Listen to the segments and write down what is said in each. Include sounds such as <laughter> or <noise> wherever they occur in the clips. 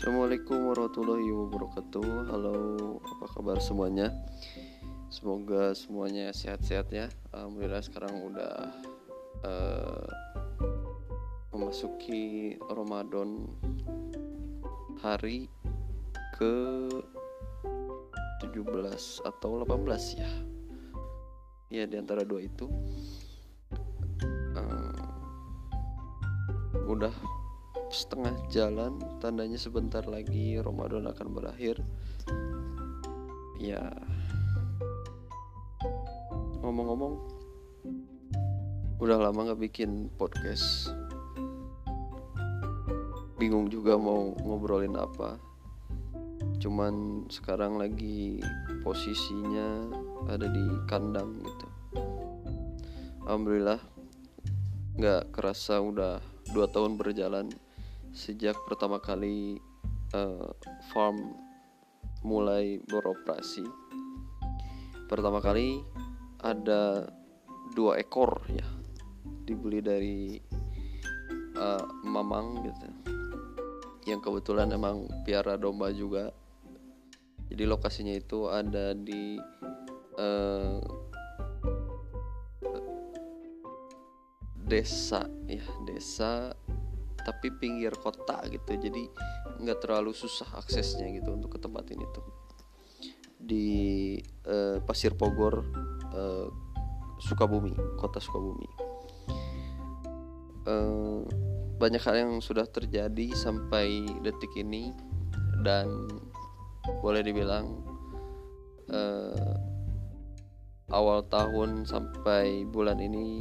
Assalamualaikum warahmatullahi wabarakatuh. Halo apa kabar semuanya? Semoga semuanya sehat-sehat ya. Alhamdulillah sekarang udah uh, Memasuki Ramadan Hari ke 17 atau 18 ya. Ya di antara dua itu. Uh, Udah setengah jalan tandanya sebentar lagi Ramadan akan berakhir. Ya. Ngomong-ngomong udah lama gak bikin podcast. Bingung juga mau ngobrolin apa. Cuman sekarang lagi posisinya ada di kandang gitu. Alhamdulillah nggak kerasa udah dua tahun berjalan sejak pertama kali uh, farm mulai beroperasi. Pertama kali ada dua ekor ya dibeli dari uh, mamang gitu. Yang kebetulan emang piara domba juga. Jadi lokasinya itu ada di uh, desa ya desa tapi pinggir kota gitu. Jadi nggak terlalu susah aksesnya gitu untuk ke tempat ini tuh. Di uh, Pasir Pogor uh, Sukabumi kota Sukabumi. Uh, banyak hal yang sudah terjadi sampai detik ini dan boleh dibilang uh, awal tahun sampai bulan ini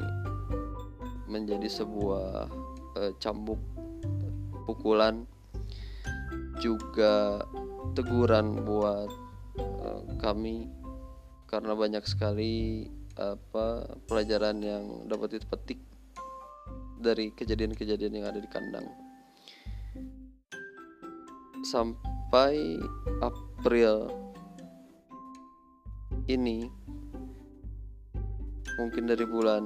menjadi sebuah uh, cambuk pukulan juga teguran buat uh, kami. Karena banyak sekali apa pelajaran yang dapat dipetik dari kejadian-kejadian yang ada di kandang. Sampai April ini mungkin dari bulan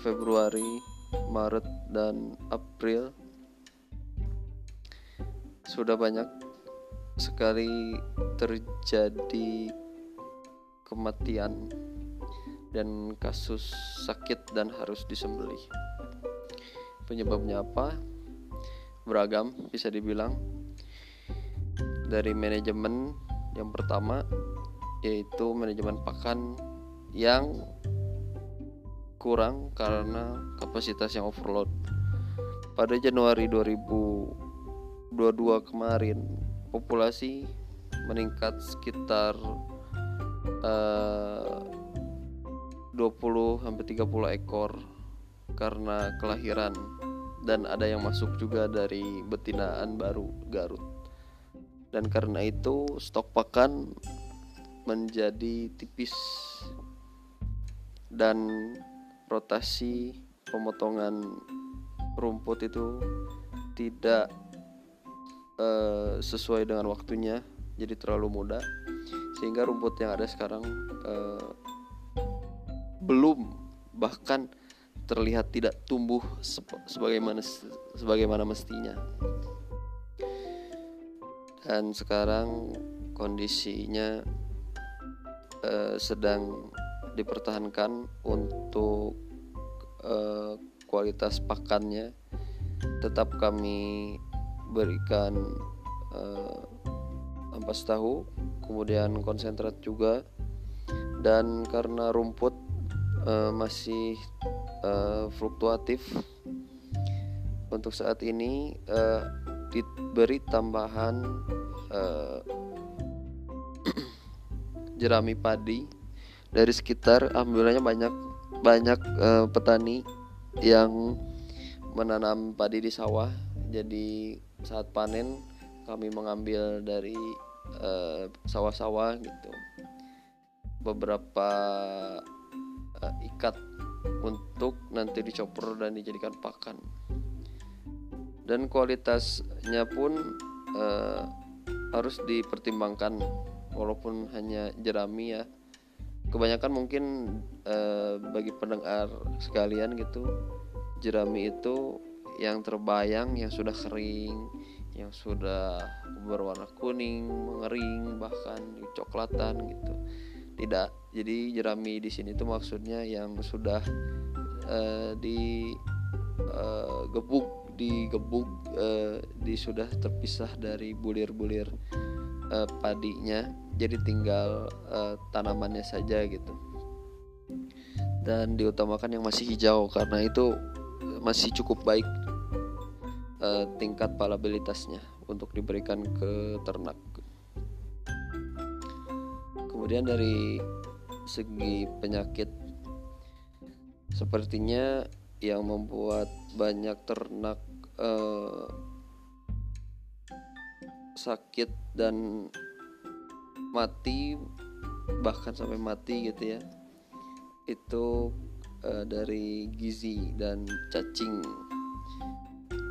Februari Maret dan April sudah banyak sekali terjadi kematian dan kasus sakit dan harus disembelih. Penyebabnya apa? Beragam bisa dibilang. Dari manajemen yang pertama yaitu manajemen pakan yang kurang karena kapasitas yang overload. Pada Januari 2022 kemarin, populasi meningkat sekitar eh, uh, 20 sampai 30 ekor karena kelahiran dan ada yang masuk juga dari betinaan baru Garut. Dan karena itu stok pakan menjadi tipis dan rotasi pemotongan rumput itu tidak uh, sesuai dengan waktunya jadi terlalu muda sehingga rumput yang ada sekarang uh, belum bahkan terlihat tidak tumbuh sebagaimana sebagaimana mestinya. Dan sekarang kondisinya uh, sedang dipertahankan untuk uh, kualitas pakannya. Tetap kami berikan uh, ampas tahu kemudian konsentrat juga. Dan karena rumput uh, masih uh, fluktuatif untuk saat ini uh, diberi tambahan uh, <clears throat> jerami padi dari sekitar alhamdulillahnya banyak banyak uh, petani yang menanam padi di sawah. Jadi saat panen kami mengambil dari sawah-sawah uh, gitu. Beberapa uh, ikat untuk nanti dicopor dan dijadikan pakan. Dan kualitasnya pun uh, harus dipertimbangkan walaupun hanya jerami ya kebanyakan mungkin uh, bagi pendengar sekalian gitu jerami itu yang terbayang yang sudah kering yang sudah berwarna kuning, mengering, bahkan coklatan gitu. Tidak. Jadi jerami di sini itu maksudnya yang sudah uh, di uh, gebuk digebuk uh, di sudah terpisah dari bulir-bulir uh, padinya jadi tinggal uh, tanamannya saja gitu dan diutamakan yang masih hijau karena itu masih cukup baik uh, tingkat palabilitasnya untuk diberikan ke ternak. Kemudian dari segi penyakit sepertinya yang membuat banyak ternak uh, sakit dan mati bahkan sampai mati gitu ya. Itu uh, dari gizi dan cacing.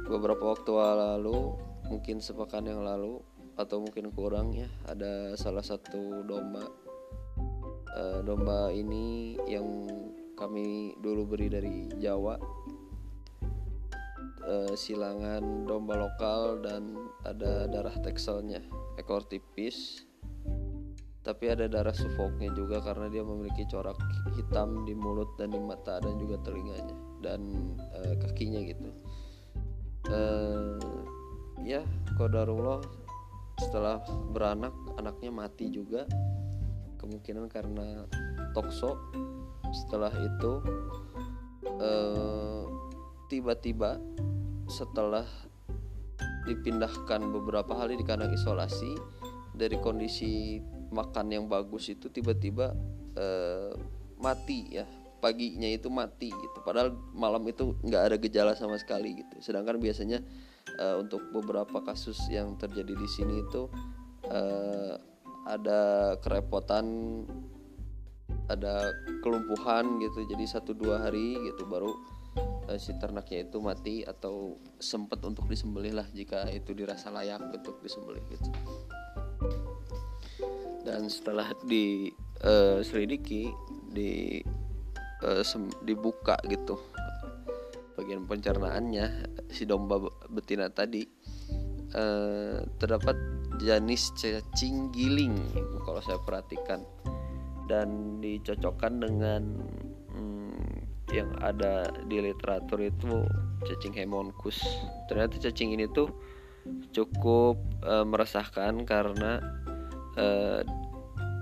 Beberapa waktu lalu mungkin sepekan yang lalu atau mungkin kurang ya ada salah satu domba uh, domba ini yang kami dulu beri dari Jawa. Uh, silangan domba lokal dan ada darah tekselnya ekor tipis tapi ada darah sufoknya juga karena dia memiliki corak hitam di mulut dan di mata dan juga telinganya dan uh, kakinya gitu. Uh, ya kodarullah setelah beranak anaknya mati juga. Kemungkinan karena tokso. Setelah itu uh, tiba-tiba setelah dipindahkan beberapa hari di kandang isolasi dari kondisi makan yang bagus itu tiba-tiba uh, mati ya. Paginya itu mati gitu. Padahal malam itu nggak ada gejala sama sekali gitu. Sedangkan biasanya uh, untuk beberapa kasus yang terjadi di sini itu uh, ada kerepotan ada kelumpuhan gitu. Jadi satu dua hari gitu baru si ternaknya itu mati atau sempat untuk disembelih lah jika itu dirasa layak untuk disembelih gitu dan setelah di uh, selidiki di uh, dibuka gitu. Bagian pencernaannya si domba betina tadi uh, terdapat jenis cacing giling kalau saya perhatikan. Dan dicocokkan dengan hmm, yang ada di literatur itu cacing hemonkus ternyata cacing ini tuh cukup uh, meresahkan karena uh,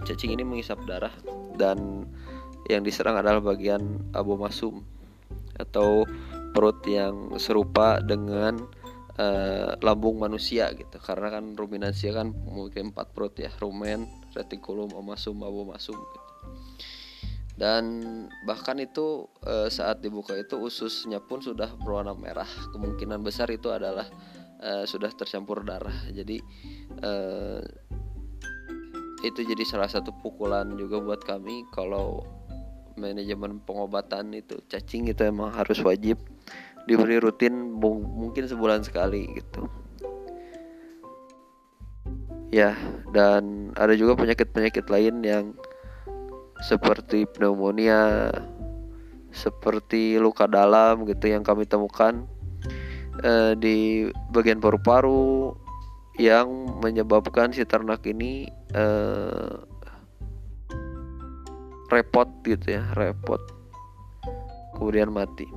cacing ini mengisap darah dan yang diserang adalah bagian abu masum atau perut yang serupa dengan uh, lambung manusia gitu. Karena kan ruminansia kan memiliki empat perut ya rumen retikulum omasum abu masum gitu. dan bahkan itu uh, saat dibuka itu ususnya pun sudah berwarna merah. Kemungkinan besar itu adalah uh, sudah tercampur darah. Jadi uh, itu jadi salah satu pukulan juga buat kami kalau manajemen pengobatan itu cacing itu emang harus wajib diberi rutin mungkin sebulan sekali gitu. Ya dan ada juga penyakit-penyakit lain yang seperti pneumonia seperti luka dalam gitu yang kami temukan eh, di bagian paru-paru yang menyebabkan si ternak ini uh, repot gitu ya repot. Kemudian mati